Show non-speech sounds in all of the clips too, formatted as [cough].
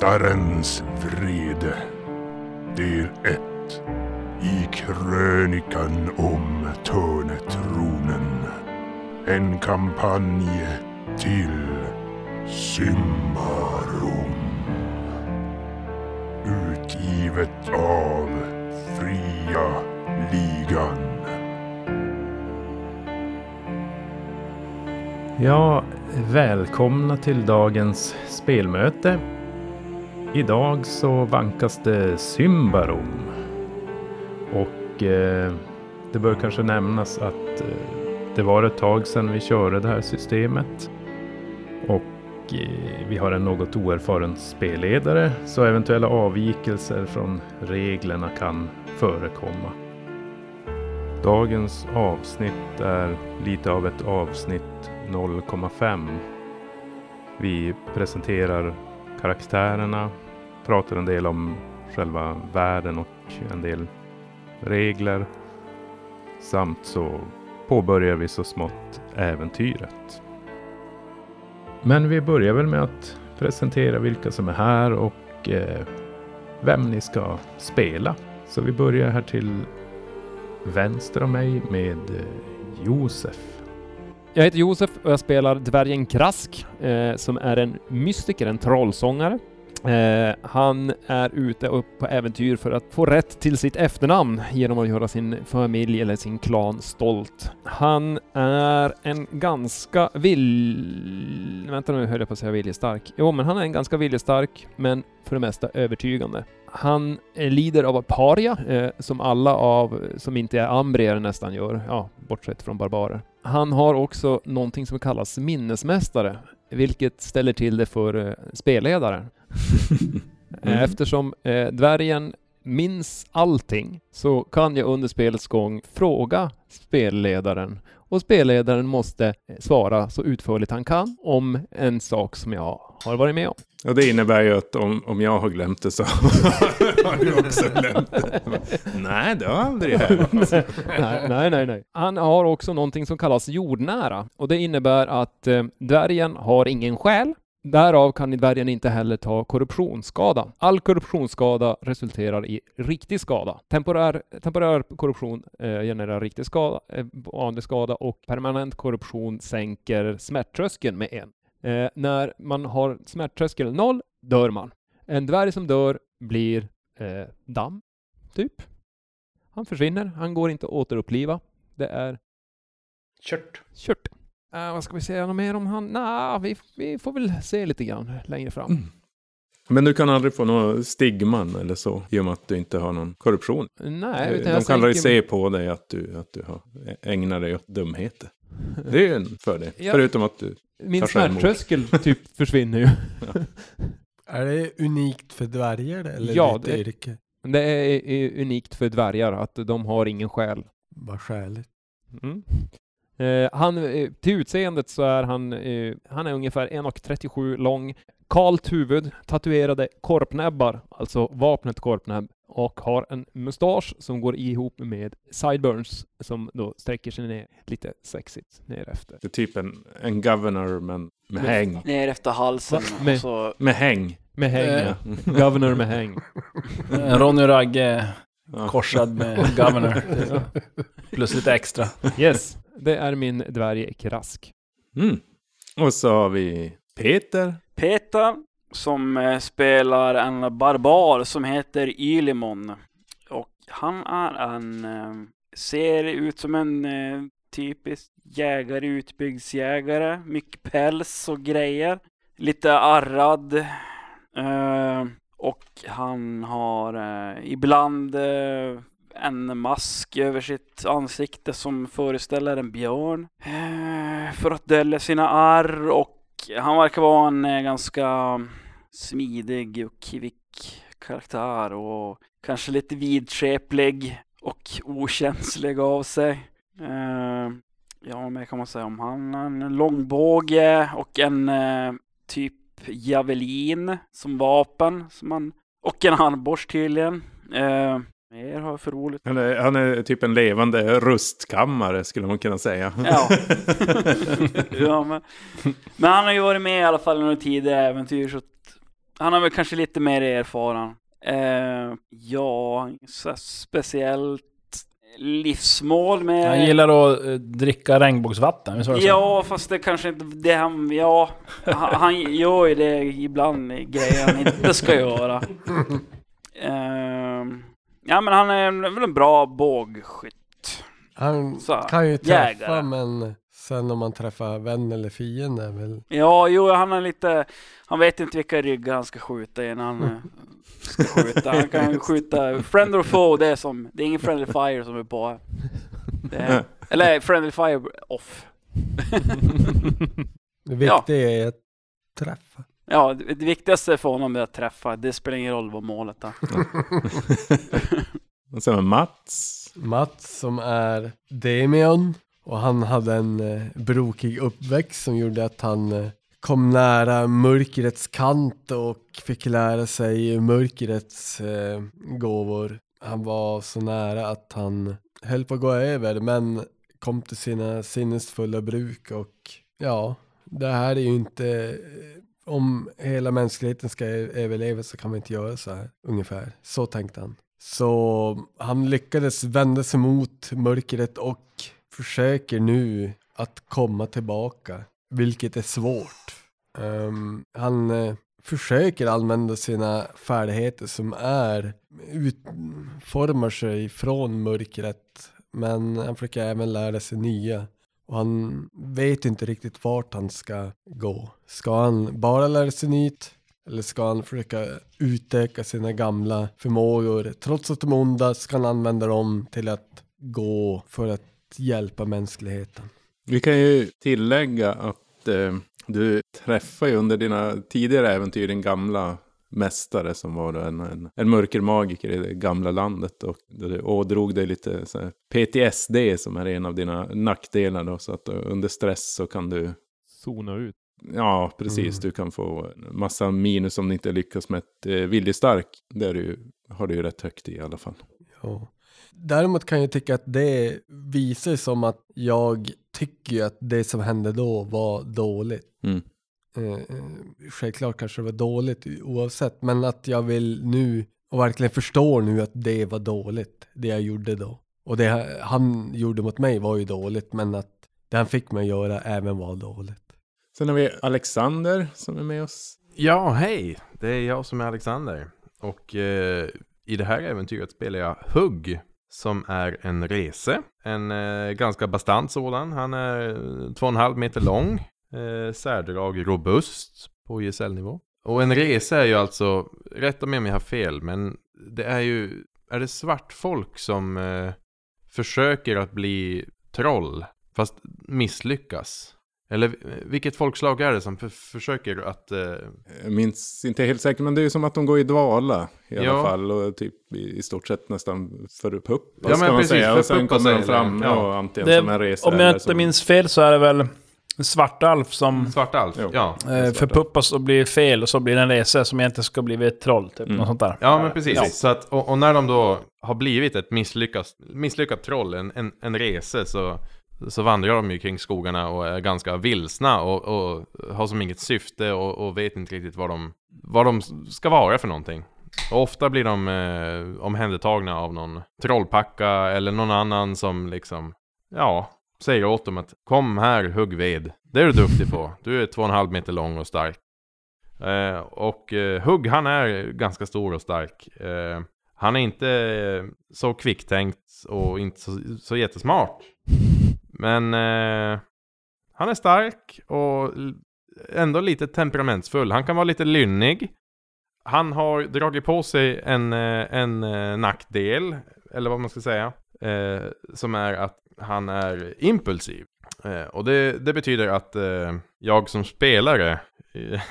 Väktarens vrede Del 1 I krönikan om Törnetronen. En kampanj till Symbarom Utgivet av Fria Ligan. Ja, välkomna till dagens spelmöte. Idag så vankas det Symbarom. Och eh, det bör kanske nämnas att eh, det var ett tag sedan vi körde det här systemet. Och eh, vi har en något oerfaren spelledare, så eventuella avvikelser från reglerna kan förekomma. Dagens avsnitt är lite av ett avsnitt 0,5. Vi presenterar karaktärerna, pratar en del om själva världen och en del regler. Samt så påbörjar vi så smått äventyret. Men vi börjar väl med att presentera vilka som är här och eh, vem ni ska spela. Så vi börjar här till vänster om mig med eh, Josef. Jag heter Josef och jag spelar dvärgen Krask, eh, som är en mystiker, en trollsångare. Eh, han är ute upp på äventyr för att få rätt till sitt efternamn genom att göra sin familj eller sin klan stolt. Han är en ganska vill... Vänta nu, höll jag på att säga viljestark. Jo, men han är en ganska viljestark, men för det mesta övertygande. Han eh, lider av paria, eh, som alla av, som inte är ambrier nästan gör, ja, bortsett från barbarer. Han har också någonting som kallas minnesmästare, vilket ställer till det för eh, spelledaren. Mm. [laughs] Eftersom eh, dvärgen minns allting så kan jag under spelets gång fråga spelledaren och spelledaren måste eh, svara så utförligt han kan om en sak som jag har varit med om. Och det innebär ju att om, om jag har glömt det så [laughs] har du också glömt det. Nej, det har aldrig [laughs] hänt. nej, nej, nej, nej. Han har också någonting som kallas jordnära och det innebär att eh, dvärgen har ingen själ. Därav kan dvärgen inte heller ta korruptionsskada. All korruptionsskada resulterar i riktig skada. Temporär, temporär korruption eh, genererar riktig skada, eh, vanlig skada och permanent korruption sänker smärttröskeln med en. Eh, när man har smärttröskel noll dör man. En dvärg som dör blir eh, damm, typ. Han försvinner, han går inte att återuppliva. Det är Kört. kört. Eh, vad ska vi säga något mer om han? Nah, vi, vi får väl se lite grann längre fram. Mm. Men du kan aldrig få någon stigman eller så, i och med att du inte har någon korruption. Nej, utan De jag kan aldrig sänker- se på dig att du, att du har ägnat dig åt dumheter. Det är ju en fördel. Ja. Förutom att du... Min smärttröskel [laughs] typ försvinner ju. [laughs] Är det unikt för dvärgar eller Ja, det- yrke? Det är, är unikt för dvärgar att de har ingen själ. Vad skäligt. Mm. Eh, han, eh, till utseendet så är han, eh, han är ungefär 1,37 lång, kalt huvud, tatuerade korpnäbbar, alltså vapnet korpnäbb, och har en mustasch som går ihop med sideburns som då sträcker sig ner lite sexigt ner efter. Det är typ en, en governor men med Men- häng. Ner efter halsen. Med- så Med häng. Med häng, Eh. ja. [laughs] Governor med häng. Eh, Ronny Ragge korsad med Governor. [laughs] Plus lite extra. Yes, det är min dvärg Krask. Mm. Och så har vi Peter. Peter som eh, spelar en barbar som heter Ylimon. Och han är en, eh, ser ut som en eh, typisk jägare, utbyggsjägare. Mycket päls och grejer. Lite arrad. Och han har ibland en mask över sitt ansikte som föreställer en björn. Eh, för att dölja sina arr och han verkar vara en eh, ganska smidig och kvick karaktär och kanske lite vidskeplig och okänslig av sig. Eh, ja, mer kan man säga om han? En långbåge och en typ javelin som vapen. Som man, och en handborst tydligen. Eh, Mer har jag för roligt. Han är, han är typ en levande rustkammare skulle man kunna säga. Ja. [laughs] [laughs] ja men, men han har ju varit med i alla fall i några tidigare äventyr så att han har väl kanske lite mer erfaren. Eh, ja, så speciellt livsmål med... Han gillar att eh, dricka regnbågsvatten, visst var det så? Ja, fast det kanske inte det han... Ja, han, han gör ju det ibland, grejer han inte ska göra. [laughs] Ehm, ja, men han är väl en bra bågskytt. Han Så, kan ju träffa jägare. men sen om man träffar vän eller fiende är väl... Ja, jo, han är lite... Han vet inte vilka ryggar han ska skjuta innan han eh, ska skjuta. Han kan ju skjuta... Friend or foe, det är som... Det är ingen friendly fire som är på. Är, eller friendly fire off. Det viktiga är att träffa. Ja, det viktigaste för honom är att träffa. Det spelar ingen roll vad målet är. Och sen Mats. Mats som är Demion och han hade en eh, brokig uppväxt som gjorde att han eh, kom nära mörkrets kant och fick lära sig mörkrets eh, gåvor. Han var så nära att han höll på att gå över men kom till sina sinnesfulla bruk och ja, det här är ju inte eh, om hela mänskligheten ska överleva så kan vi inte göra så här ungefär. Så tänkte han. Så han lyckades vända sig mot mörkret och försöker nu att komma tillbaka, vilket är svårt. Um, han uh, försöker använda sina färdigheter som är utformar sig från mörkret, men han försöker även lära sig nya. Och han vet inte riktigt vart han ska gå. Ska han bara lära sig nytt? Eller ska han försöka utöka sina gamla förmågor? Trots att de är onda ska han använda dem till att gå för att hjälpa mänskligheten. Vi kan ju tillägga att eh, du träffar ju under dina tidigare äventyr din gamla mästare som var en, en, en mörkermagiker i det gamla landet. Och du ådrog dig lite så här, PTSD som är en av dina nackdelar. Då, så att eh, under stress så kan du Zona ut. Ja, precis. Mm. Du kan få massa minus om du inte lyckas med ett eh, viljestark. Det du, har du ju rätt högt i i alla fall. Ja. Däremot kan jag tycka att det visar som att jag tycker att det som hände då var dåligt. Mm. Eh, eh, självklart kanske det var dåligt oavsett, men att jag vill nu och verkligen förstår nu att det var dåligt, det jag gjorde då. Och det han gjorde mot mig var ju dåligt, men att det han fick mig att göra även var dåligt. Sen har vi Alexander som är med oss. Ja, hej! Det är jag som är Alexander. Och eh, i det här äventyret spelar jag Hugg, som är en rese. En eh, ganska bastant sådan. Han är två och en halv meter lång. Eh, särdrag robust på gesällnivå. Och en rese är ju alltså, rätta mig om jag har fel, men det är ju, är det svart folk som eh, försöker att bli troll, fast misslyckas? Eller eh, vilket folkslag är det som för, försöker att... Eh, Jag minns inte helt säkert, men det är ju som att de går i dvala i alla Ja. fall. Och typ i, i stort sett nästan förpuppas Ja, men ska man precis, säga. Och sen kommer de fram, ja. ja, antingen Det- som en resa Om jag inte som... minns fel så är det väl svartalf som Svartalf? Jo. Ja. eh, förpuppas och blir fel och så blir det en resa som egentligen ska bli ett troll, typ. Mm. Något sånt där. Ja, men precis. Ja. Så att, och, och när de då har blivit ett misslyckat, misslyckat troll, en, en, en rese, så, så vandrar de ju kring skogarna och är ganska vilsna och, och har som inget syfte och, och vet inte riktigt vad de, vad de ska vara för någonting. Och ofta blir de eh, omhändertagna av någon trollpacka eller någon annan som liksom, ja, säger åt dem att kom här, hugg ved. Det är du duktig på. Du är två och en halv meter lång och stark. Eh, och eh, Hugg han är ganska stor och stark. Eh, han är inte eh, så kvicktänkt och inte så, så jättesmart. Men eh, han är stark och ändå lite temperamentsfull. Han kan vara lite lynnig. Han har dragit på sig en, eh, en eh, nackdel, eller vad man ska säga, eh, som är att han är impulsiv. Eh, och det, det betyder att eh, jag som spelare eh, [laughs]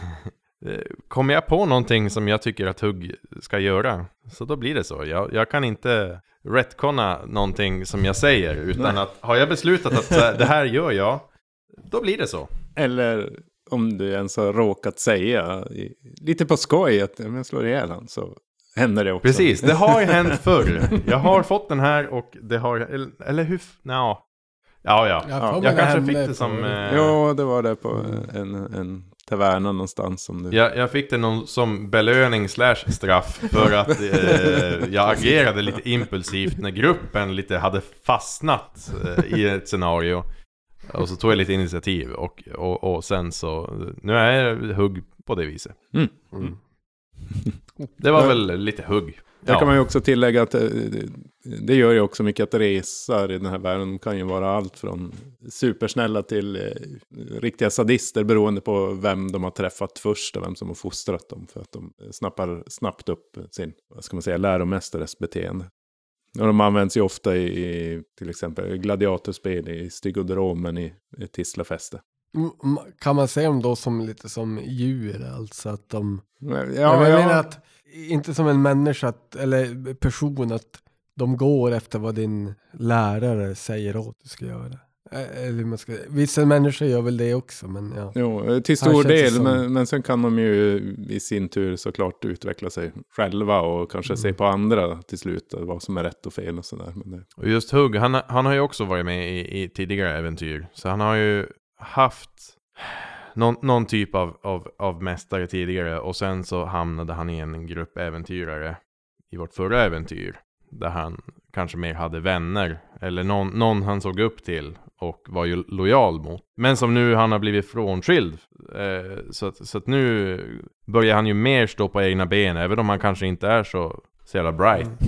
Eh, Kommer jag på någonting som jag tycker att Hugg ska göra, så då blir det så. Jag, jag kan inte retconna någonting som jag säger, utan att har jag beslutat att det här gör jag, då blir det så. Eller om du ens har råkat säga lite på skoj att "Ja, men jag slår ihjäl han så händer det också. Precis, det har ju [laughs] hänt förr. Jag har fått den här och det har, eller, eller hur, nja. Ja, ja. Jag Jag kanske fick det på- som... Eh, Ja, det var det på en, en taverna någonstans som du... jag, jag fick det någon, som belöning slash straff för att eh, jag agerade lite impulsivt när gruppen lite hade fastnat eh, i ett scenario. Och så tog jag lite initiativ och, och, och sen så, nu är jag hugg på det viset. Mm. Det var väl lite hugg. Där Ja. kan man ju också tillägga att eh, det, gör ju också mycket att resor i den här världen De kan ju vara allt från supersnälla till eh, riktiga sadister beroende på vem de har träffat först och vem som har fostrat dem. För att de snappar snabbt upp sin, vad ska man säga, läromästares beteende. Och de används ju ofta i, i till exempel gladiatorspel i Stygoderomen i, i Tislafäste. Mm, mm, Kan man se dem då som lite som djur, alltså att de... Ja, jag ja, menar att, inte som en människa, att, eller person, att de går efter vad din lärare säger åt du ska göra. Eller man ska, vissa människor gör väl det också, men ja. Jo, till stor del, som- men, men sen kan de ju i sin tur såklart utveckla sig själva och kanske se på andra till slut, vad som är rätt och fel och sådär. Men det, Och just Hugg, han, han har ju också varit med i, i tidigare äventyr. Så han har ju haft någon, någon typ av, av, av mästare tidigare. Och sen så hamnade han i en grupp äventyrare i vårt förra äventyr. Där han kanske mer hade vänner. Eller någon, någon han såg upp till och var ju lojal mot. Men som nu han har blivit frånskild. Eh, så, att, så att nu börjar han ju mer stå på egna ben. Även om han kanske inte är så, så jävla bright. [laughs]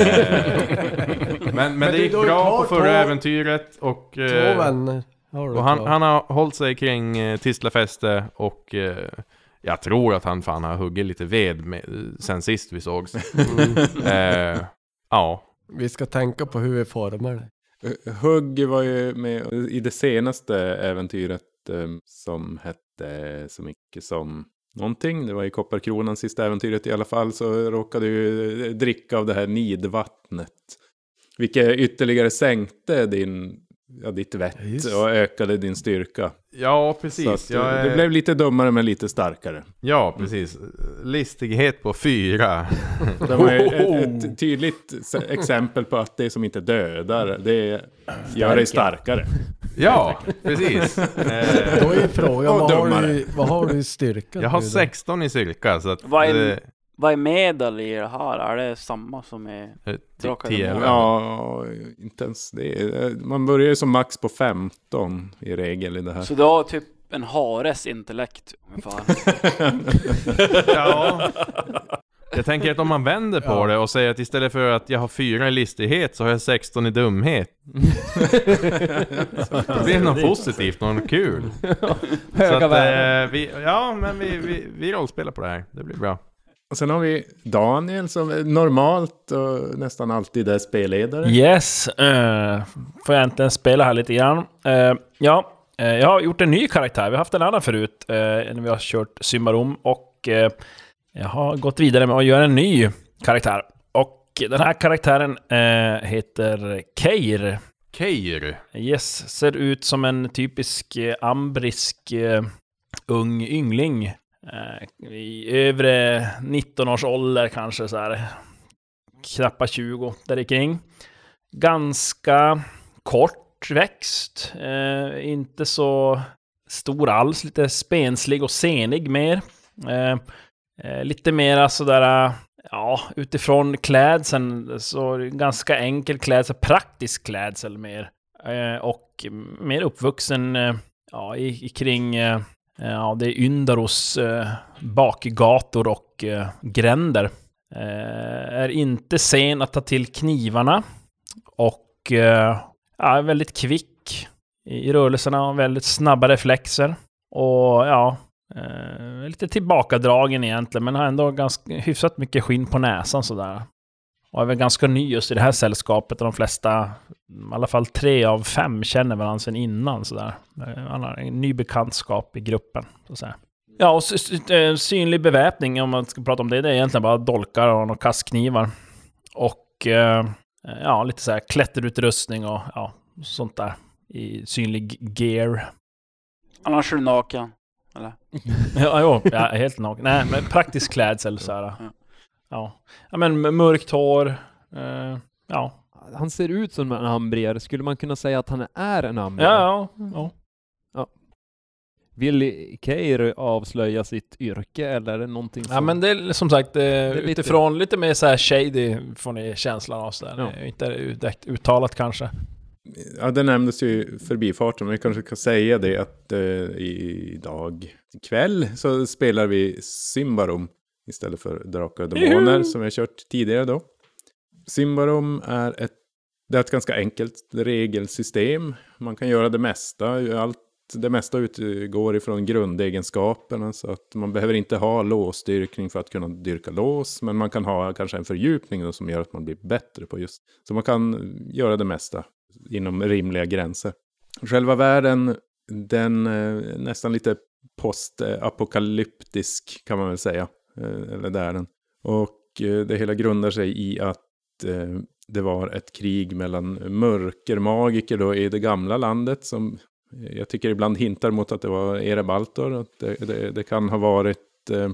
Eh, men, men, det du- gick bra på förra två- äventyret och, Två eh, vänner har du och han, han har hållit sig kring eh, Tislafäste och eh, jag tror att han fan har huggit lite ved med, sen sist vi sågs. Mm. [laughs] eh, ja, Vi ska tänka på hur vi formar det. Eh, Hugg var ju med i det senaste äventyret eh, som hette så mycket som någonting. Det var i Kopparkronan sista äventyret i alla fall. Så råkade ju eh, dricka av det här nidvattnet. Vilket ytterligare sänkte din, ja, ditt vett Just. och ökade din styrka. ja precis. att, Jag eh, är- Det blev lite dummare men lite starkare. Ja, precis. Listighet på fyra. Det var ett, ett tydligt exempel på att det som inte dödar, det gör dig starkare. ja, precis. Då är frågan, vad har, du, vad har du i styrka? jag har nu då? 16 i cirka så att... Vad är- Vad är medel i det här? Är det samma som i... eh, Drakar 10 och eller? Ja, inte ens det. Man börjar ju som max på 15 i regel i det här. Så du har typ en hares intellekt ungefär. [laughs] Ja. Jag tänker att om man vänder på Ja. det och säger att istället för att jag har fyra i listighet så har jag 16 i dumhet. [laughs] Det blir något positivt, något kul. Så Höga att, värden. eh, vi, ja, men vi, vi, vi rollspelar på det här. Det blir bra. Och sen har vi Daniel som är normalt och nästan alltid är spelledare. Yes, eh, får jag äntligen spela här lite grann. Eh, ja, eh, jag har gjort en ny karaktär. Vi har haft en annan förut eh, när vi har kört Symbarom. Och jag har gått vidare med att göra en ny karaktär. Och den här karaktären heter Keir. Keir. Yes, ser ut som en typisk ambrisk ung yngling. Eh, I övre 19 års ålder kanske så här. Knappa 20 där kring. Ganska kortväxt. Eh, inte så stor alls. Lite spenslig och senig mer. Eh, eh, lite mera sådär, ja, utifrån klädseln så ganska enkel klädsel, praktisk klädsel mer. Eh, och mer uppvuxen eh, ja, i, i kring eh, Eh, ja, det är Yndaros eh, bakgator och eh, gränder. Eh, är inte sen att ta till knivarna och eh, är väldigt kvick i i rörelserna och väldigt snabba reflexer. Och ja, eh, lite tillbakadragen egentligen, men har ändå ganska hyfsat mycket skinn på näsan sådär. Och är väl ganska ny just i det här sällskapet. och De flesta, i alla fall tre av fem, känner varandra sedan innan. Sådär. Eh, Han har en ny bekantskap i gruppen. Så att säga. Ja, och eh, synlig beväpning, om man ska prata om det, det är egentligen bara dolkar och några kastknivar. Och eh, ja, lite så här klätterutrustning och ja, sånt där. I synlig gear. Annars är du naken. Eller? [laughs] Ja, jo, ja, helt naken. Nej, men praktisk klädsel så här. ja, ja men mörkt hår. Eh, ja. Han ser ut som en ambrier. Skulle man kunna säga att han är en ambrier? Ja, ja, ja. Vill Keir avslöja sitt yrke eller är det någonting som... Ja men det är som sagt, eh, är lite- utifrån lite mer så här shady får ni känslan av sådär. Ja. Inte direkt uttalat kanske. Ja, det nämndes ju förbifarten, men vi kanske kan säga det att eh, i- idag kväll så spelar vi Symbarom istället för Drakar och Demoner som vi har kört tidigare då. Symbarom är ett, det är ett ganska enkelt regelsystem. Man kan göra det mesta. Allt, det mesta utgår ifrån grundegenskaperna så att man behöver inte ha låsdyrkning för att kunna dyrka lås. Men man kan ha kanske en fördjupning då, som gör att man blir bättre på just. Så man kan göra det mesta inom rimliga gränser. Själva världen, den är nästan lite postapokalyptisk kan man väl säga. Eh, eller det är den. Och eh, det hela grundar sig i att det var ett krig mellan mörkermagiker då i det gamla landet som jag tycker ibland hintar mot att det var Erebaltor. Att det, det, det kan ha varit eh,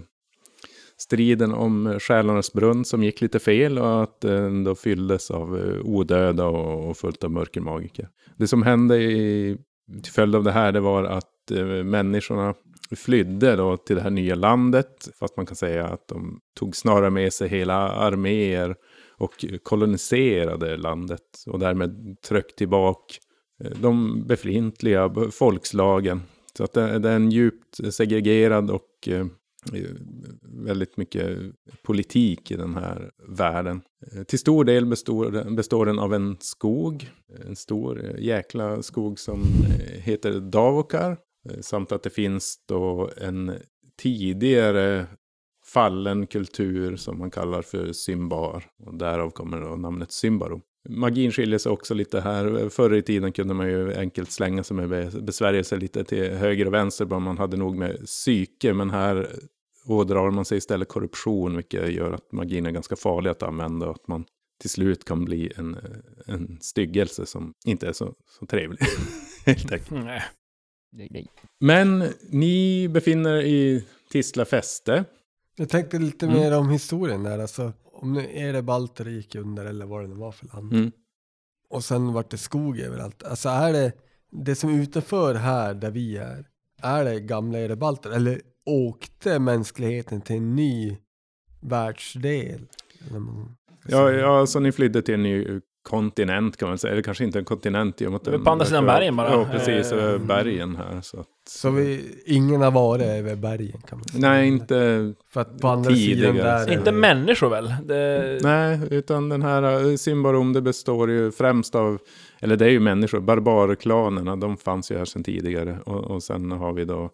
striden om Själarnas brunn som gick lite fel och att den då fylldes av eh, odöda och, och fullt av mörkermagiker. Det som hände i, till följd av det här det var att eh, människorna flydde då till det här nya landet. Fast man kan säga att de tog snarare med sig hela arméer och koloniserade landet. Och därmed tryckte tillbaka eh, de befintliga folkslagen. Så att det, är en djupt segregerad och eh, väldigt mycket politik i den här världen. Eh, till stor del består, den- består den av en skog. En stor jäkla skog som heter Davokar. Samt att det finns då en tidigare fallen kultur som man kallar för Symbar. Och därav kommer då namnet Symbaro. Magin skiljer sig också lite här. Förr i tiden kunde man ju enkelt slänga sig med be- besvärjelser lite till höger och vänster. Bara man hade nog med psyke. Men här ådrar man sig istället korruption. Vilket gör att magin är ganska farlig att använda. Och att man till slut kan bli en, en styggelse som inte är så, så trevlig. [laughs] Helt enkelt. Nej. Nej. Men ni befinner er i Tisla fäste. Jag tänkte lite Mm. mer om historien där. Alltså, om nu är det Balter gick under eller vad det nu var för land. Mm. Och sen vart det skog överallt. Alltså är det det som är utanför här där vi är. Är det gamla Erebalter? Eller åkte mänskligheten till en ny världsdel? Ja, ja, alltså ni flydde till en ny kontinent kan man säga. Eller kanske inte en kontinent i och med att är på andra sidan bergen bara. Ja, precis. Eh, över bergen här. Så att, Så vi, ingen har varit över bergen kan man säga. Nej, inte... För att på andra sidan tidigare. där är Inte det- människor väl? Det... Nej, utan den här eh, Symbarom, det består ju främst av... Eller det är ju människor. Barbarklanerna, de fanns ju här sedan tidigare. Och, och sen har vi då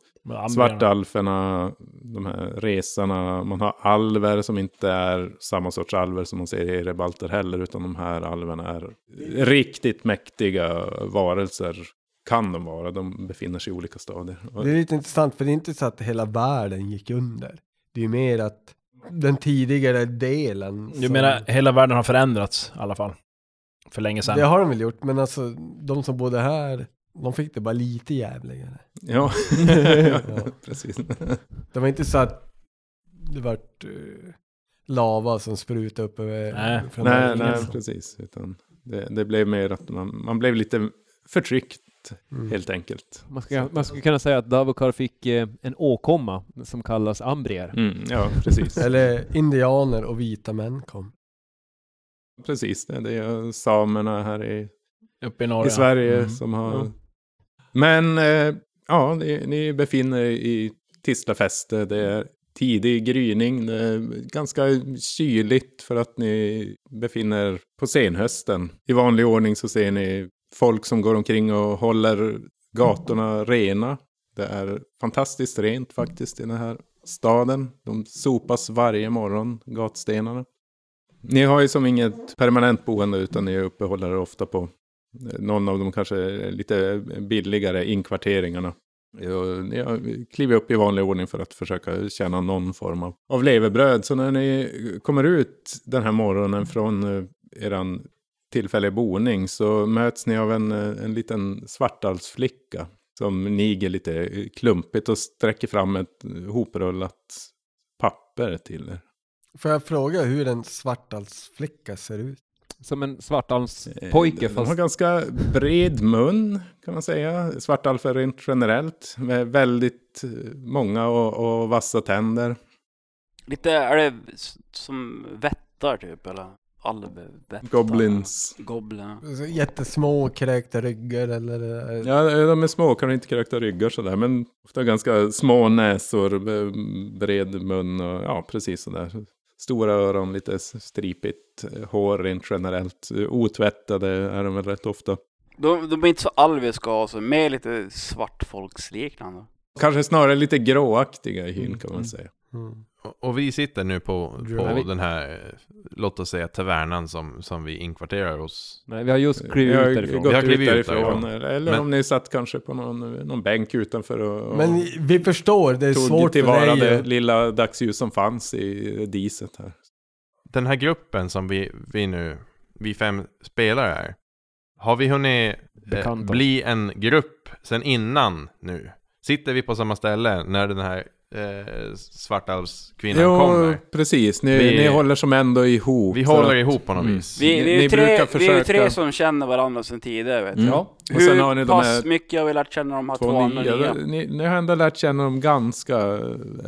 svartalferna, de här resarna. Man har alver som inte är samma sorts alver som man ser i Erebalter heller. Utan de här alverna är riktigt mäktiga varelser. Kan de vara. De befinner sig i olika stadier. Det är lite intressant för det är inte så att hela världen gick under. Det är ju mer att den tidigare delen. Du som- menar hela världen har förändrats i alla fall? För länge sedan? Det har de väl gjort, men alltså de som bodde här, de fick det bara lite jävligare. Ja, [laughs] Ja. [laughs] precis. Det var inte så att det vart uh, lava som sprutade upp över Nej. från nej, nej, precis. Utan det, det blev mer att man, man blev lite förtryckt Mm. helt enkelt. Man, ska, man skulle kunna säga att Davokar fick eh, en åkomma som kallas ambrier. Mm, ja, precis. Eller indianer och vita män kom. Precis, det, det är samerna här i, Uppe i i Sverige Mm. som har... Ja. Men eh, ja, ni, ni befinner er i Tislafäste. Det är tidig gryning. Det är ganska kyligt för att ni befinner er på senhösten. I vanlig ordning så ser ni folk som går omkring och håller gatorna rena. Det är fantastiskt rent faktiskt i den här staden. De sopas varje morgon, gatstenarna. Ni har ju som inget permanent boende utan ni uppehåller er ofta på eh, någon av de kanske lite billigare inkvarteringarna. Ni har klivit upp i vanlig ordning för att försöka tjäna någon form av, av levebröd. Så när ni kommer ut den här morgonen från eh, er tillfälliga boning så möts ni av en, eh, en liten svartalsflicka som niger lite klumpigt och sträcker fram ett hoprullat papper till er. Får jag fråga hur en svartalsflicka ser ut? Som en svartalvspojke Eh, De har fast... ganska bred mun kan man säga. Svartalfer rent generellt. Med väldigt eh, många och, och vassa tänder. Lite, är det som vättar typ eller? Alvvättar? Goblins. Goblin. Jättesmå kräkta ryggar eller? Ja, de är små, kan inte kräkta ryggar sådär. Men ofta ganska små näsor, bred mun och ja, precis sådär. Stora öron, lite stripigt eh, hår rent generellt. Eh, Otvättade är de väl rätt ofta. De, de är inte så alviska alltså, mer lite svartfolksliknande. Kanske snarare lite gråaktiga i hyn kan man säga. Mm. Och- vi sitter nu på, på vi- den här, låt oss säga tavernan som, som vi inkvarterar oss. Nej, vi har just klivit Jag ut därifrån. gått Vi har klivit ut därifrån. Eller Men- om ni satt kanske på någon, någon bänk utanför och, och Men vi förstår, det är tog svårt för tillvara dig. det att- lilla dagsljus som fanns i diset här. Den här gruppen som vi, vi nu, vi fem spelare är. Har vi hunnit eh, Bekanta. bli en grupp sen innan nu? Sitter vi på samma ställe när den här eh, svartalvskvinnan Jo, kommer? precis. Ni, Vi- ni håller som ändå ihop. Vi håller att- ihop på något Mm. vis. Vi, Ni- vi, är ni ju tre, brukar vi är ju försöka- tre som känner varandra sedan tidigare vet. Mm. Ja. Och sen Hur har ni de pass här mycket har vi lärt känna de här två, två andra nya. nya? Ni, ni har ändå lärt känna dem ganska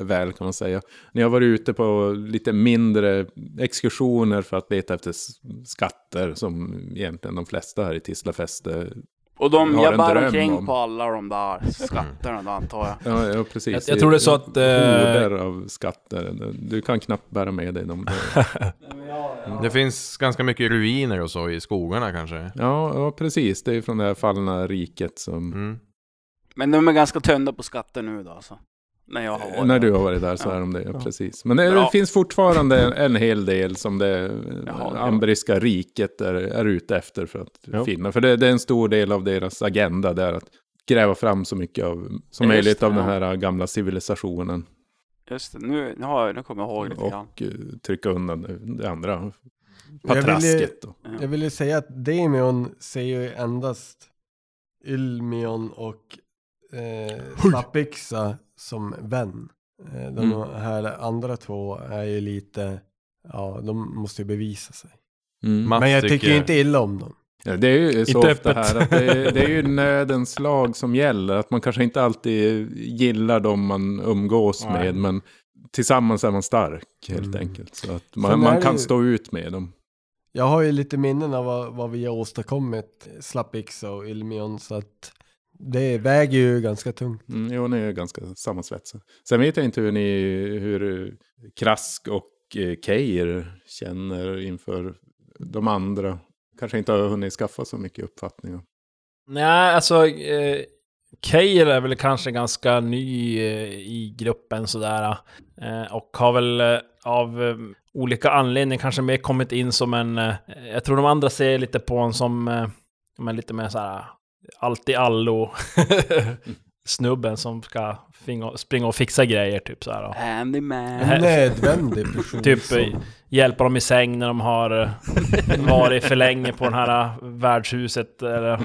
väl kan man säga. Ni har varit ute på lite mindre exkursioner för att leta efter skatter som egentligen de flesta här i Tislafäste Och de jag bär omkring om. på alla de där skatterna då, antar jag. Ja, ja precis. Jag- jag tror det är så att, eh, Horder av skatter. Du kan knappt bära med dig dem. [laughs] Det finns ganska mycket ruiner och så i skogarna kanske. Ja, ja precis. Det är från det här fallna riket som... Mm. Men de är ganska tömda på skatter nu då alltså. När jag har varit När du har varit där så Ja. är de det, ja, precis. Men det, Bra. det finns fortfarande en, en hel del som det Jaha, ja. ambriska riket är, är ute efter för att Ja. finna. För det, det är en stor del av deras agenda där att gräva fram så mycket av, som just möjligt det, av ja. den här gamla civilisationen. Just det, nu, nu, har jag, nu kommer jag ihåg lite grann. Och eh, trycka undan det, det andra Jag vill ju- patrasket. då. Ja. Jag vill ju säga att Demion ser ju endast Ylmion och eh, Snappixa som vän. Eh, de Mm. här andra två är ju lite, ja de måste ju bevisa sig. Mm. Men jag tycker ju tycker- inte illa om dem. Ja, det är ju så Inte ofta öppet. här att det, är- det är ju nödens lag som gäller. Att man kanske inte alltid gillar dem man umgås Nej. med. Men tillsammans är man stark helt Mm. enkelt. Så att man, man kan ju- stå ut med dem. Jag har ju lite minnen av vad, vad vi har åstadkommit, Slappixa och Ylmion, så att det väger ju ganska tungt. Mm, jo, ni är ganska sammansvetsade. Sen vet jag inte hur ni, hur eh, Krask och eh, Keir känner inför de andra. Kanske inte har hunnit skaffa så mycket uppfattningar. Nej, alltså... Eh, Keir är väl kanske ganska ny eh, i gruppen sådär. Eh, och har väl eh, av eh, olika anledningar kanske mer kommit in som en... Eh, jag tror de andra ser lite på en som... Eh, men lite mer såhär... Allt i allo. [laughs] Snubben som ska springa och fixa grejer typ såhär. Och Handyman. En [laughs] nödvändig person. Typ som- eh, hjälpa dem i säng när de har eh, varit för länge på det här eh, värdshuset. Eller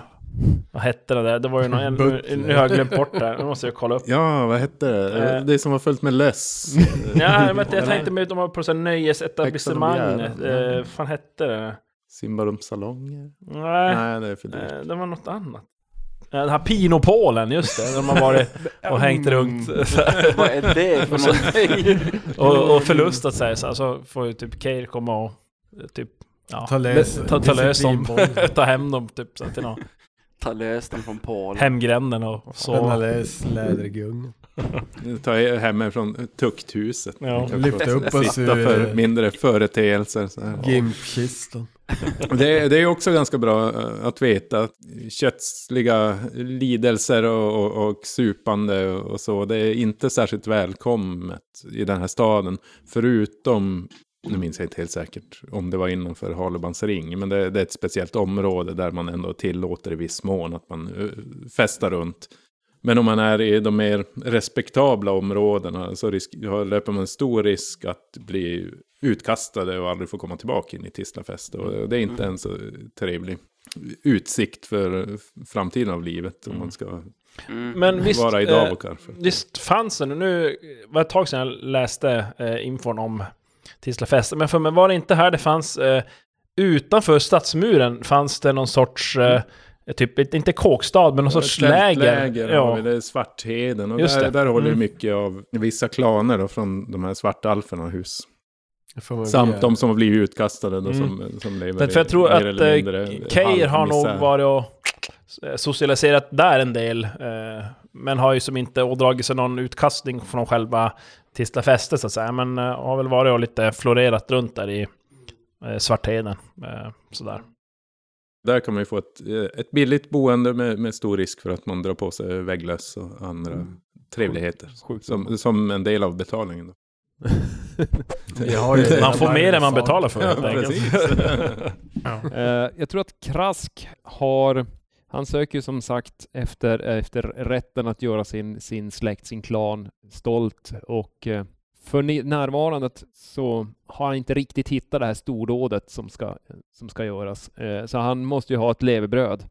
vad hette det där? Det var ju någon... Nu, Butler. nu har jag glömt bort det. Nu måste jag kolla upp. Ja, vad hette det? Eh. Det som var fullt med löss. Ja, men jag tänkte mig att de var på sån nöjesetablissemang. Eh, fan hette det? Simbarums salonger? Nej, Nej, det är för dyrt. eh, det var något annat. Eh, Den här Pinopolen, just det. De har varit [laughs] och hängt runt. Vad är det för någonting? och, och förlustat sig. Så får ju typ Keir komma och eh, typ... Ja, Ta lös- ta, ta lös dem. disciplinboll. [laughs] ta hem dem typ så till någon Ta lös den från Polen. hemgränden och Den så. alldeles lädergungan. Ta er hemifrån tukthuset. Ja. Lyfta upp oss Sitta ur- för mindre företeelser. Gimpkistan. Det, är- det är också ganska bra eh, att veta kötsliga lidelser och, och, och supande och så, det är inte särskilt välkommet i den här staden. Förutom, nu minns jag inte helt säkert om det var innanför Halebans ring, men det, det är ett speciellt område där man ändå tillåter i viss mån att man eh, festar runt. Men om man är i de mer respektabla områdena så risk, löper man en stor risk att bli utkastade och aldrig få komma tillbaka in i Tislafest. Och det är inte en så trevlig utsikt för framtiden av livet om man ska Mm. Men visst, vara i eh, Davokar. För. visst fanns det nu, nu var det ett tag sedan jag läste eh, infon om Tislafest. Men för mig var det inte här det fanns, eh, utanför stadsmuren fanns det någon sorts, eh, typ, inte kåkstad, men någon sorts läger. läger Ja. har vi, det är Svartheden. Och Just där, det. där håller ju Mm. mycket av vissa klaner då, från de här svartalferna hus. Samt de som har blivit utkastade då, Mm. som, som lever Men för jag tror att eh, Keir har nog varit och socialiserat där en del. Eh, men har ju som inte ådragit sig någon utkastning från själva Tislafästet så att säga. Men eh, har väl varit och lite florerat runt där i eh, Svartheden. Eh, sådär. Där kan man ju få ett, eh, ett billigt boende med, med stor risk för att man drar på sig vägglöss och andra trevligheter. Sjukt. Som, som en del av betalningen. Då. [laughs] Man får mer än man betalar för. Ja, precis. [laughs] Eh, jag tror att Krask har, han söker ju som sagt efter, efter rätten att göra sin, sin släkt, sin klan stolt och eh, för ni- närvarande så har han inte riktigt hittat det här stordådet som ska, som ska göras. Eh, så han måste ju ha ett levebröd.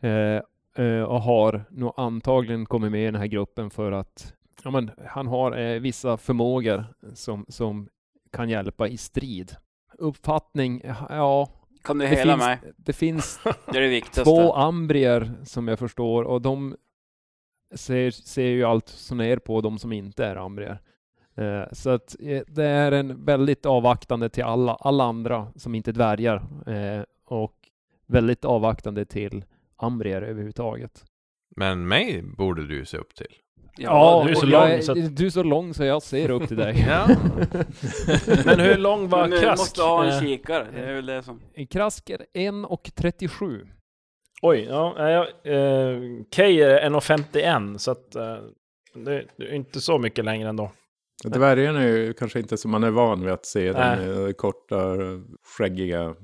Eh, eh, och har nog antagligen kommit med i den här gruppen för att ja, men, han har vissa förmågor som, som kan hjälpa i strid. Uppfattning, ja, Kan du hela finns, mig? det finns [laughs] Det är det två ambrier som jag förstår och de ser, ser ju allt så ner på de som inte är ambrier. Eh, så att eh, det är en väldigt avvaktande till alla, alla andra som inte är dvärgar eh, och väldigt avvaktande till ambrier överhuvudtaget. Men mig borde du se upp till. Ja, du är så lång, jag så att- Du är så lång så jag ser upp till dig. [laughs] Ja. [laughs] Men hur lång var Men du Krask? måste ha en kikare, det är väl det som... Krask är 1,37. Oj, ja. jag, eh, Keir är 1,51 så att eh, det det är inte så mycket längre ändå. Dvärgen är ju kanske inte som man är van vid att se. Den är korta, skäggiga,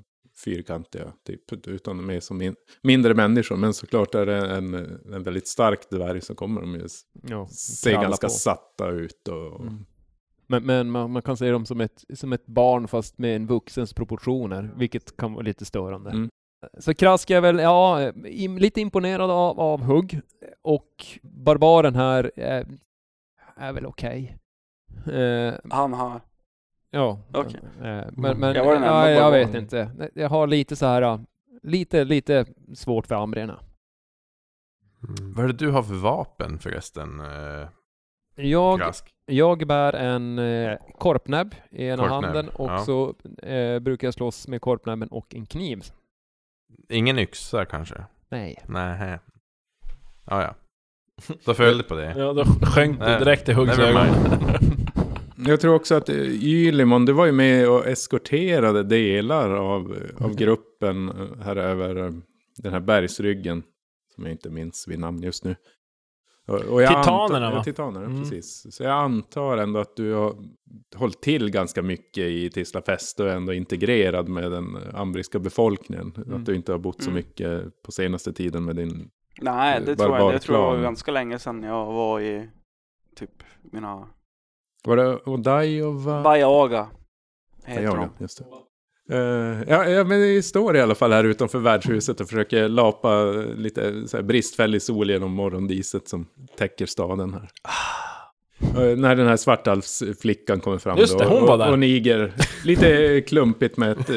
fyrkantiga typ. Utan de är som min, mindre människor. Men såklart är det en, en väldigt stark dvärg så kommer de ju Ja, se kralla ganska på. satta ut. Och, Mm. Men, men man, man kan se dem som ett, som ett barn fast med en vuxens proportioner, vilket kan vara lite störande. Mm. Så Krask är väl, ja, im, lite imponerad av, av hugg och barbaren här är, är väl okej. Eh, Han har... ja, Okej. eh, men, men Jag var den enda ja, jag vet inte. Jag har lite så här, lite, lite svårt för ambrierna. Vad är det du har för vapen förresten? eh, Jag, Krask? jag bär en eh, korpnäbb i ena Korpnäbb, handen och ja. så eh, brukar jag slåss med korpnäbben och en kniv. Ingen yxa kanske? Nej. Nej. Ja, ja. Då föll det på det. Ja, då sjönk du direkt i Huggs never ögon. [laughs] Jag tror också att eh, Ylimon, du var ju med och eskorterade delar av, av gruppen eh, här över eh, den här bergsryggen. Som jag inte minns vid namn just nu. Och, och jag Titanerna, antar, va? Ja, titanerna, Mm. precis. Så jag antar ändå att du har hållit till ganska mycket i Tislafest och ändå integrerad med den ambriska befolkningen. Mm. Att du inte har bott så Mm. mycket på senaste tiden med din... Nej, det tror jag. Det tror jag var ganska länge sedan jag var i typ mina... Var det Odaiova? Bajaga heter Ja, de. just det. Eh, ja, ja, men vi står i alla fall här utanför värdshuset och försöker lapa lite bristfällig sol genom morgondiset som täcker staden här. Eh, när den här svartalvsflickan kommer fram Just det, då, hon var och, där. och Niger, lite klumpigt med ett eh,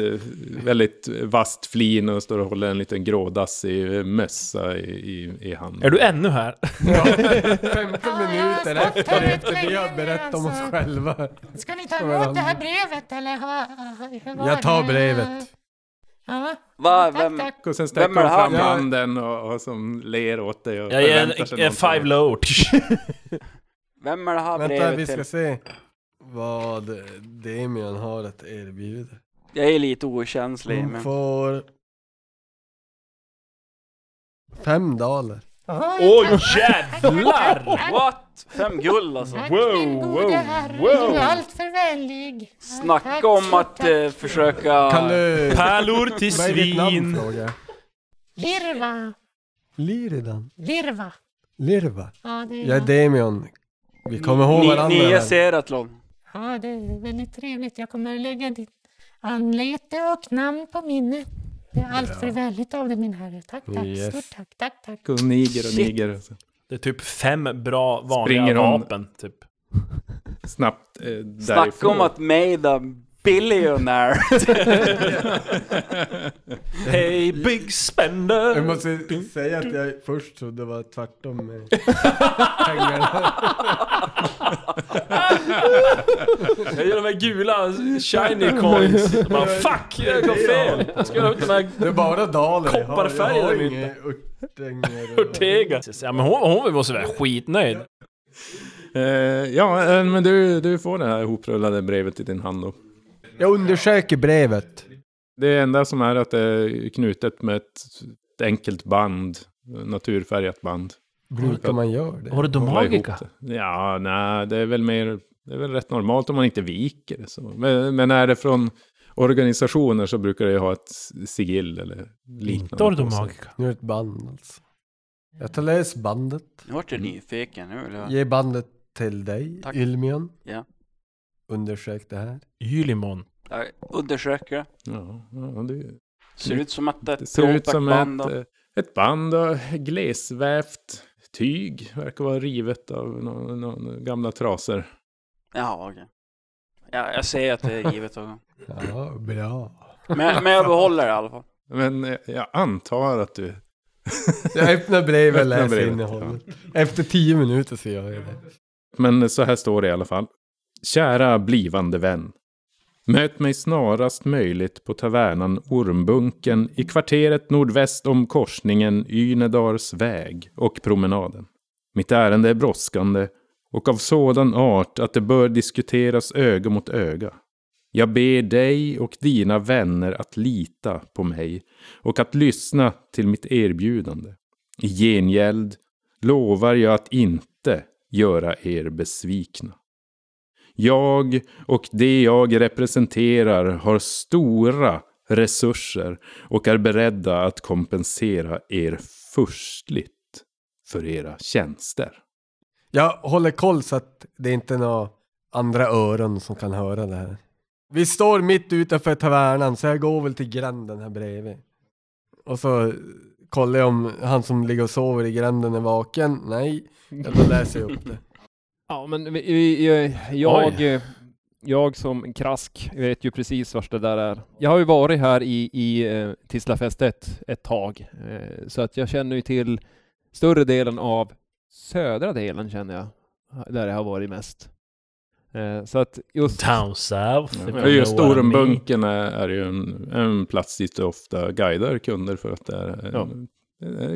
väldigt vasst flin och står och håller en liten grådassig mössa i, i, i handen. Är du ännu här? 15 Ja, [laughs] minuter jag har stått efter, efter vi har berättat om oss alltså. själva. Ska ni ta emot det här brevet eller vad, hur var Jag tar brevet. Ja, Va, tack, vem- tack. Och sen sträcker hon fram handen och, och som ler åt dig och Jag ger en, five low. [laughs] Vem är det här Vänta, brevet vi ska till? se vad Damian har att erbjuda. Jag är lite okänslig, Hon men... får fem daler. Oj tack. jävlar! What? Fem guld alltså? Tack Wow, wow, herre, wow. du är alltför vänlig. Tack Snacka om så att tack. eh, försöka... Du... Pärlor till är svin. Lirva, Liridan. Lirva. Lirva. Ja, det Jag är Damian. Vi kommer ihåg Ni- varandra. Väl? Seratlon. Ja, det är väldigt trevligt. Jag kommer lägga ditt anlete och namn på minnet. Det är allt för väldigt av dig min herre. Tack, tack. Yes. Stort tack, tack, tack. Och niger och Shit. niger. Det är typ fem bra vanliga Springer vapen, typ. snabbt eh, Snacka om att made a billionaire. [laughs] Hey big spender! Jag måste säga att jag först trodde det var tvärtom med pengarna. Jag gör de här gula shiny coins. Jag bara fuck, jag gav fel! Jag ska ha ut de här Det är bara daler jag har. Kopparfärgade Jag har mynten. inga örtänger. Ortega. Ja men hon, hon måste vara skitnöjd. Eh, ja, eh, men du, du får det här ihoprullade brevet i din hand då. Jag undersöker brevet. Det enda som är att det är knutet med ett, ett enkelt band. Naturfärgat band. Brukar man göra det? Har du det. Ja, nej, det är väl mer... Det är väl rätt normalt om man inte viker så. Men, men är det från organisationer så brukar det ju ha ett sigill eller liknande. Inte har du på sig. Domagica? Nu är det ett band alltså. Jag tar läs bandet. Nu vart jag nyfiken nu? Ge bandet till dig, Tack. Ylmion. Ja. Undersök det här. Ylimon. Jag undersöker. Ja, ja det, Ser ut som att det det ett ser ut som band ett, och... eh, ett band av glesvävt tyg. Verkar vara rivet av några några gamla trasor. Ja, okej. Ja, jag ser att det är givet också. [laughs] Ja, bra. Men, men jag behåller det i alla fall. Men eh, jag antar att du... Jag öppnar brevet och läser innehållet. Efter tio minuter så gör jag det. Men så här står det i alla fall. Kära blivande vän. Möt mig snarast möjligt på tavernan Ormbunken i kvarteret nordväst om korsningen Ynedars väg och promenaden. Mitt ärende är brådskande och av sådan art att det bör diskuteras öga mot öga. Jag ber dig och dina vänner att lita på mig och att lyssna till mitt erbjudande. I gengäld lovar jag att inte göra er besvikna. Jag och det jag representerar har stora resurser och är beredda att kompensera er förstligt för era tjänster. Jag håller koll så att det inte är några andra öron som kan höra det här. Vi står mitt utanför tavernan så jag går väl till gränden här bredvid. Och så kollar jag om han som ligger och sover i gränden är vaken. Nej, jag läser upp det. Ja, men vi, vi, jag, jag, jag som krask vet ju precis vart det där är. Jag har ju varit här i, i eh, Tislafästet ett tag, eh, så att jag känner ju till större delen av södra delen känner jag, där jag har varit mest. Eh, Så att just... Down south. Ja, just. Ormbunken är, är ju en, en plats dit du ofta guidar kunder för att det är Ja.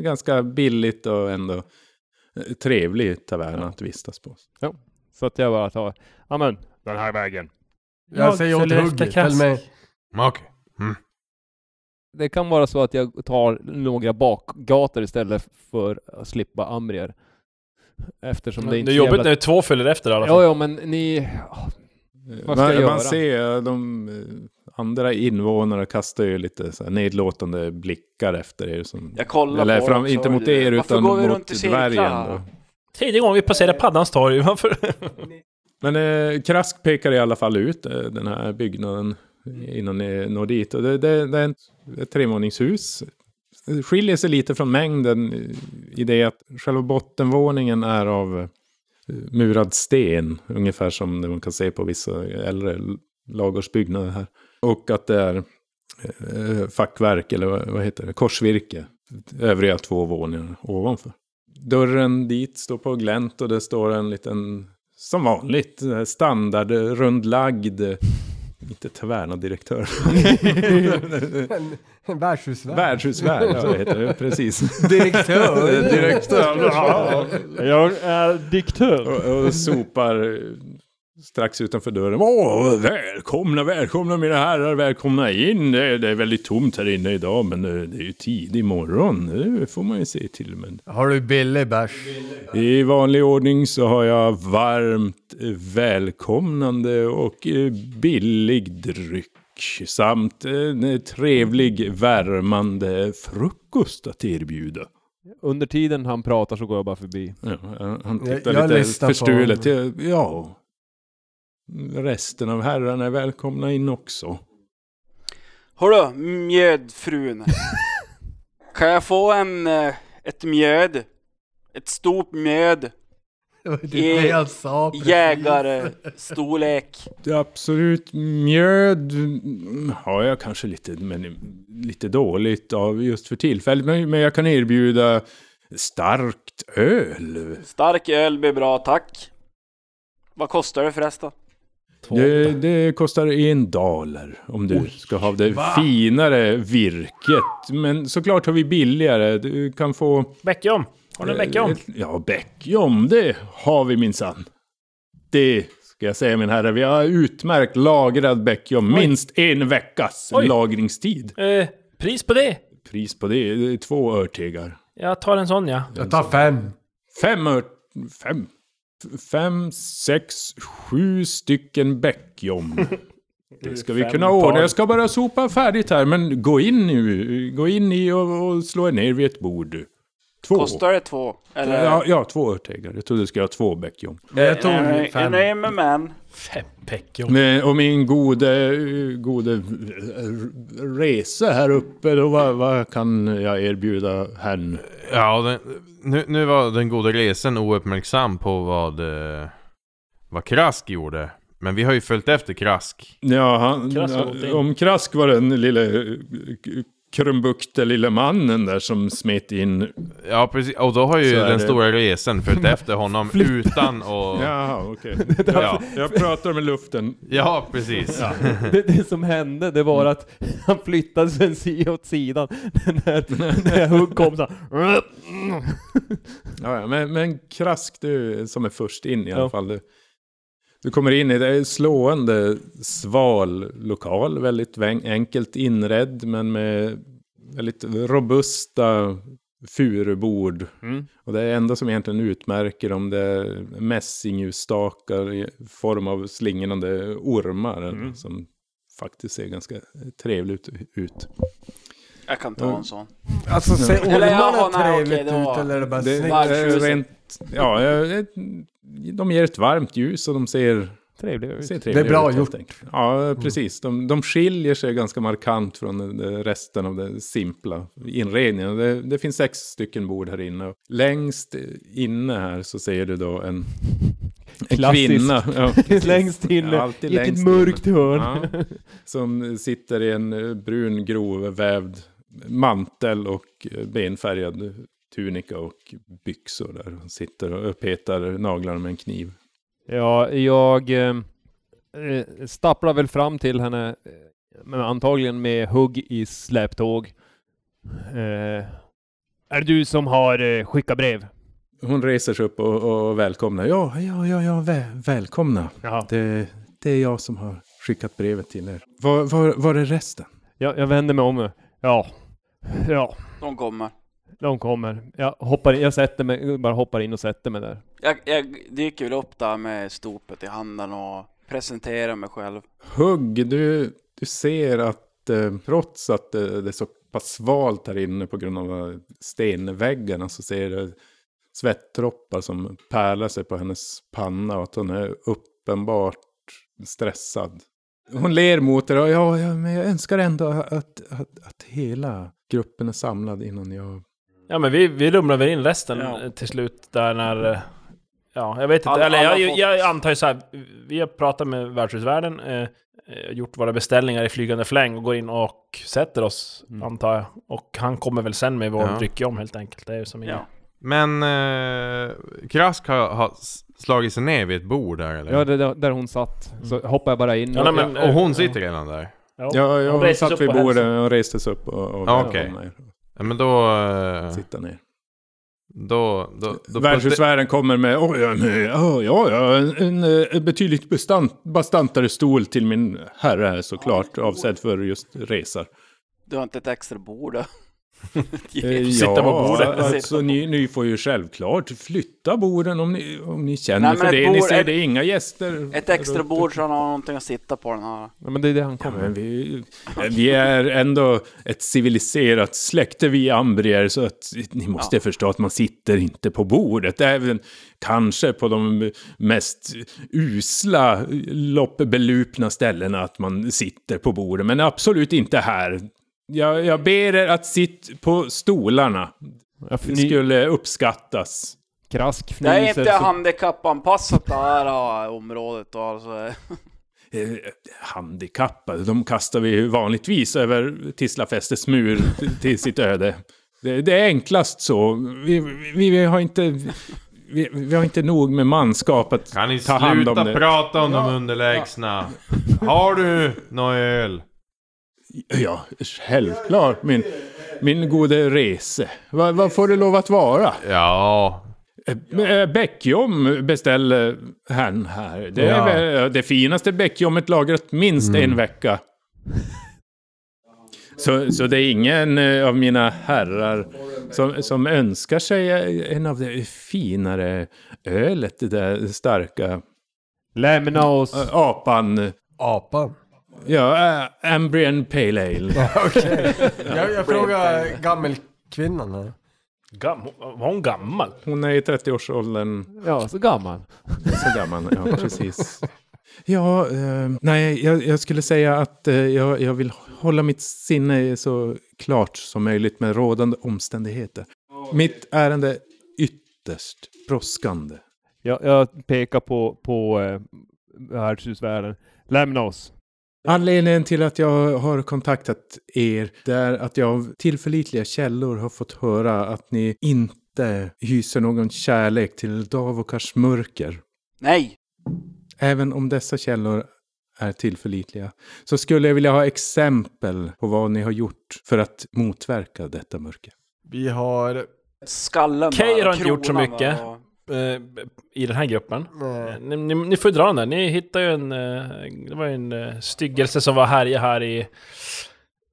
ganska billigt och ändå trevlig tavern att vistas på. Så att jag bara tar, ja men, den här vägen. Jag, Jag säger åt hugget, efter följ med. Okej. Det kan vara så att jag tar några bakgator istället för att slippa amrier. Eftersom det Det inte är så jobbigt jävla- när två följer efter i alla Ja, fall. ja, men ni... Vad ska man, jag göra? man ser de eh, andra invånarna kastar ju lite så här nedlåtande blickar efter er. Som, Jag kollar eller på fram, inte mot er Varför utan går vi runt mot dvärgen. Tredje gången vi passerar Paddans torg. Varför? [laughs] Men eh, Krask pekar i alla fall ut eh, den här byggnaden innan ni når dit. Och det, det, det är ett trevåningshus. Det skiljer sig lite från mängden i det att själva bottenvåningen är av eh, murad sten. Ungefär som det man kan se på vissa äldre lagårsbyggnader här. Och att det är eh, fackverk eller vad, heter det, korsvirke. Övriga två våningar ovanför. Dörren dit står på glänt och det står en liten, som vanligt, eh, standard rundlagd, eh, inte tavernadirektör. En, [laughs] en värdshusvärd. Värdshusvärd, ja, heter det, precis. Direktör. [laughs] Direktör. Ja. Jag är diktör. Och, och sopar strax utanför dörren. Åh, välkomna, välkomna mina herrar, välkomna in. Det är, det är väldigt tomt här inne idag, men eh, det är ju tidig morgon. Det får man ju se till. Men Har du billig bärs? I vanlig ordning så har jag varmt välkomnande och eh, billig dryck samt en eh, trevlig värmande frukost att erbjuda. Under tiden han pratar så går jag bara förbi. Ja, han- han Jag- tittar jag lite förstulet. Ja, resten av herrarna är välkomna in också. Hörru, mjödfrun. [laughs] kan jag få en, eh, ett mjöd? Ett stort mjöd? Det var det jag sa precis. jägarstorlek. Absolut mjöd har jag kanske lite, men lite dåligt av just för tillfället. Men, men jag kan erbjuda starkt öl. Stark öl blir bra, tack. Vad kostar det förresten? Det, det kostar en daler om du ska ha det finare virket. Men såklart har vi billigare. Du kan få... Bäckjom! Har du en bäckjom? Eh, Ja, bäckjom, det har vi minsann. Det ska jag säga min herre. Vi har utmärkt lagrad bäckjom. Minst en veckas Oj. lagringstid. Eh, pris på det? Pris på det, det är två örtegar. Jag tar en sån ja. Jag tar fem. Fem ör... Fem? Fem, sex, sju stycken bäckjom. [laughs] Det ska vi kunna ordna. Jag ska bara sopa färdigt här. Men gå in nu. Gå in i och, och slå er ner vid ett bord. Två. Kostar det två? Eller? Ja, ja, två örtegar. Jag trodde du skulle ha två bäckjom. Men jag tog Nej, Jag fem. nöjer mig med en. Fem. Men, och min gode, gode resa här uppe, då vad, vad kan jag erbjuda henne? Ja, den, nu, nu var den goda resen ouppmärksam på vad, eh, vad Krask gjorde. Men vi har ju följt efter Krask. Ja, han, Krask om Krask var den lille krumbukte lille mannen där som smet in. Ja, precis. Och då har ju den det. stora resen följt [laughs] efter honom utan att... Jaha, okej. [laughs] Ja, Jag pratar med luften. ja precis. Det, det som hände, det var att [laughs] han flyttade sig sida åt sidan. När, när hugg kom så här, Ja, ja, men, men Krask du som är först in i alla Ja. fall. Du, du kommer in i det en slående sval lokal. Väldigt enkelt inredd men med väldigt robusta furubord. Mm. Och det enda som egentligen utmärker dem det är mässingusstakar i form av slingrande ormar. Mm. Som faktiskt ser ganska trevligt ut. Jag kan ta en sån. Alltså ser ormarna nej, trevligt okej, ut eller är det bara Det, snyggt? det är Varmtjuset. rent, ja, eh, de ger ett varmt ljus och de ser Trevlig ut. Ser Det är trevliga bra ut, helt gjort. enkelt. Ja, precis. De, de skiljer sig ganska markant från resten av den simpla inredningen. Det, det finns sex stycken bord här inne. Och längst inne här så ser du då en, en Klassisk. kvinna. Ja, [laughs] precis. längst inne, Ja, alltid i ett längst mörkt inne. hörn. Ja, som sitter i en eh, brun grovvävd mantel och eh, benfärgad tunika och byxor där. Hon sitter och uppetar naglarna med en kniv. Ja, jag eh, eh, stapplar väl fram till henne, eh, men antagligen med hugg i släptåg. Eh, är det du som har eh, skickat brev? Hon reser sig upp och, och välkomnar. Ja, ja, ja, ja vä välkomna. Ja. Det, det är jag som har skickat brevet till er. Var, var, var är resten? Jag, jag vänder mig om. Ja. Ja, De kommer. de kommer. Jag hoppar in, jag sätter mig, bara hoppar in och sätter mig där. Jag, jag dyker väl upp där med stopet i handen och presenterar mig själv. Hugg, du, du ser att eh, trots att det, det är så pass svalt här inne på grund av stenväggarna så ser du svettdroppar som pärlar sig på hennes panna och att hon är uppenbart stressad. Hon ler mot er och ja, ja men jag önskar ändå att, att, att hela gruppen är samlad innan jag Ja men vi, vi rumlar väl in resten Ja. till slut där när... eh, Ja, jag vet inte. Alla- Eller alla jag, fått- jag antar ju så här. Vi har pratat med värdshusvärden, eh, gjort våra beställningar i flygande fläng och går in och sätter oss, Mm. antar jag. Och han kommer väl sen med vår Ja. dryck om helt enkelt. Det är ju som inget. Ja. Men eh, Krask har, har slagit sig ner vid ett bord där eller? Ja, det, där, där hon satt. Så hoppar jag bara in. Ja, nej, men, och hon sitter redan där? Ja, Ja, ja Hon satt vid och bordet och reste sig upp och, och Ja, välkomnade er. Ja, men då... Eh, Sitta ner. då, då, då Värdshusvärden kommer med oh, ja, men, ja, ja, ja, en, en, eh, betydligt bastant, bastantare stol till min herre såklart. Avsedd för just resor. Du har inte ett extra bord då? [laughs] Eh, Sitta på bordet. alltså ni, ni får ju självklart flytta borden om ni, om ni känner Nej, för det. Ni bord- ser ett- det är inga gäster. Ett extra bord så han har någonting att sitta på den här. Ja, men det är det han Ja, kommer med. vi, vi är ändå ett civiliserat släkte vi ambrier så att ni måste förstå att man sitter inte på bordet. Även kanske på de mest usla loppbelupna ställena att man sitter på bordet. Men absolut inte här. Jag, jag ber er att sitta på stolarna. Ja, Det ni, skulle uppskattas. Krask Det är inte så- handikappanpassat det här området då, alltså. [laughs] Eh, Handikappade, de kastar vi ju vanligtvis över Tislafästets mur till- sitt öde. Det, det är enklast så. Vi, vi, vi har inte... Vi, vi har inte nog med manskap att Kan ni ta hand om sluta det. prata om de underlägsna? Har du någon öl? Ja, självklart. Min, min gode rese. Vad, vad får det lov att vara? Ja, Eh, Bäckjom beställer han här. Det är Ja. det finaste bäckjommet lagrat minst en vecka. Så, så det är ingen eh, av mina herrar som, som önskar sig en av det finare ölet, det där starka Lämna oss. eh, apan. Apan. Ja, äh, Ambrian Pale Ale. Okej. [laughs] jag, jag frågar gammelkvinnan här. Gam var hon gammal? Hon är i 30-årsåldern. Ja, så gammal. Så gammal, ja precis. Ja, eh, nej, jag, jag skulle säga att eh, jag, jag vill hålla mitt sinne så klart som möjligt med rådande omständigheter. Mitt ärende är ytterst brådskande. Jag, jag pekar på, på eh, värdshusvärden. Lämna oss. Anledningen till att jag har kontaktat er är att jag av tillförlitliga källor har fått höra att ni inte hyser någon kärlek till Davokars mörker. Nej! Även om dessa källor är tillförlitliga så skulle jag vilja ha exempel på vad ni har gjort för att motverka detta mörker. Vi har... Skallen har inte gjort så mycket. och- I den här gruppen. Nej. Eh, Ni, ni, ni får dra den där. Ni hittade ju en... eh, Det var ju en eh, styggelse som var härja här i...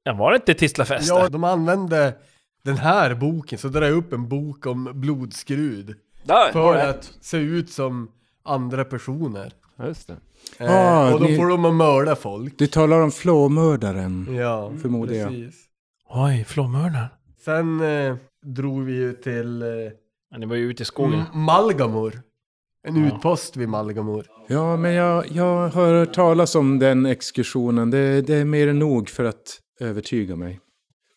Ja, var det inte Tislafäste? Ja, de använde den här boken, så drar jag upp en bok om blodskrud. Där, har För du att se ut som andra personer. Ja, Just det. Eh, Ah, och då ni- får de att mörda folk. Du talar om flåmördaren. Ja, Förmodar jag. precis. Oj, flåmördaren. Sen eh, drog vi ju till eh, Ja, ni var ju ute i skogen. M- Malgamor. En Ja. utpost vid Malgamor. Ja, men jag, jag har hört talas om den exkursionen. Det, det är mer än nog för att övertyga mig.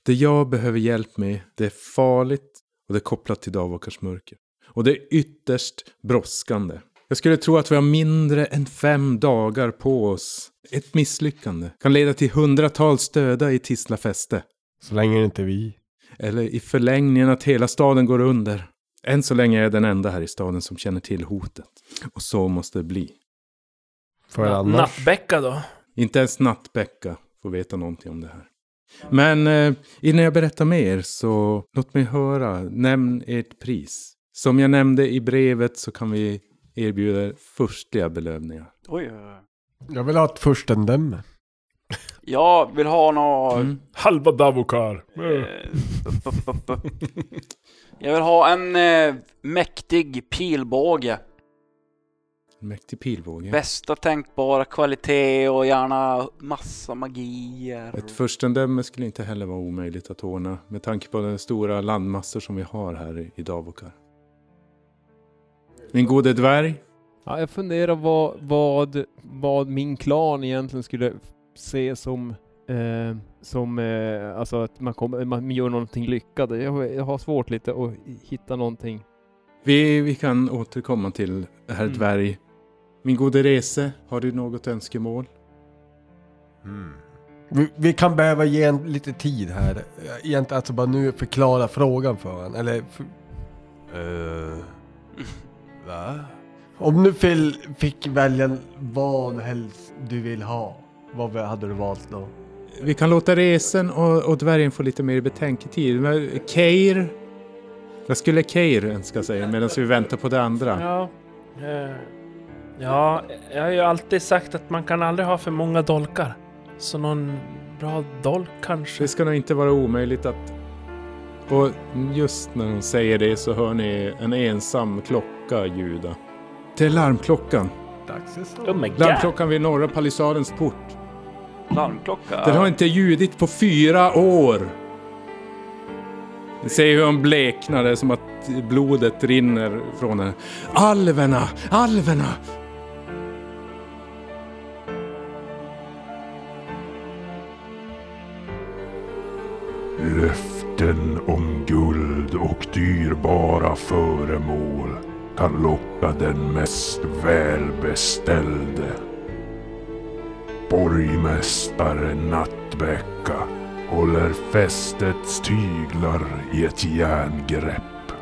Det jag behöver hjälp med, det är farligt och det är kopplat till Davokars mörker. Och det är ytterst brådskande. Jag skulle tro att vi har mindre än fem dagar på oss. Ett misslyckande kan leda till hundratals döda i Tislafäste. Så länge det inte är vi. Eller i förlängningen att hela staden går under. Än så länge är jag den enda här i staden som känner till hotet. Och så måste det bli. För Na- annars. Nattbäcka då? Inte ens Nattbäcka får veta någonting om det här. Men eh, innan jag berättar mer så låt mig höra. Nämn ert pris. Som jag nämnde i brevet så kan vi erbjuda er förstliga belöningar. Oj, oj, oj. Jag vill ha ett furstendöme. Jag vill ha något... Mm. Halva Davokar. eh, [laughs] Jag vill ha en eh, mäktig pilbåge. Mäktig pilbåge. Bästa tänkbara kvalitet och gärna massa magier. Ett furstendöme skulle inte heller vara omöjligt att ordna med tanke på den stora landmassor som vi har här i Davokar. Min gode dvärg. Ja, jag funderar vad, vad, vad min klan egentligen skulle se som Eh, som, eh, alltså att man, kommer, man gör någonting lyckat. Jag, jag har svårt lite att hitta någonting. Vi, vi kan återkomma till herr Mm. dvärg. Min gode rese, har du något önskemål? Mm. Vi, vi kan behöva ge en lite tid här. Egentligen alltså bara nu förklara frågan för honom. Eller för, Eh, va? om du fick välja vad helst du vill ha. Vad hade du valt då? Vi kan låta resen och, och dvärgen få lite mer betänketid. Men Keir? Vad skulle Keir önska sig medan vi väntar på det andra? Ja, eh, ja, jag har ju alltid sagt att man kan aldrig ha för många dolkar. Så någon bra dolk kanske? Det ska nog inte vara omöjligt att... Och just när hon säger det så hör ni en ensam klocka ljuda. Det är larmklockan. Oh! Larmklockan vid norra palissadens port. Larmklocka? Den har inte ljudit på fyra år. Ni ser hur hon bleknar, det är som att blodet rinner från henne. Alverna! Alverna! Löften om guld och dyrbara föremål kan locka den mest välbeställde. Borgmästare Nattbäcka håller fästets tyglar i ett järngrepp.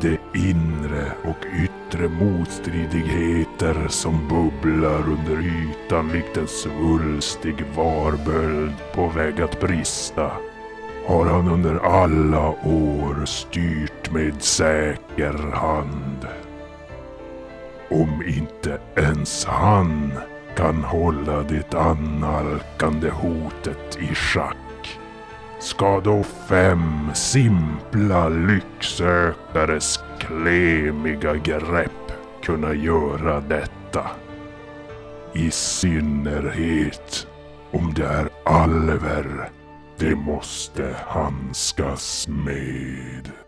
De inre och yttre motstridigheter som bubblar under ytan likt en svulstig varböld på väg att brista har han under alla år styrt med säker hand. Om inte ens han kan hålla det annalkande hotet i schack ska då fem simpla lycksökares klemiga grepp kunna göra detta. I synnerhet om det är alver de måste handskas med.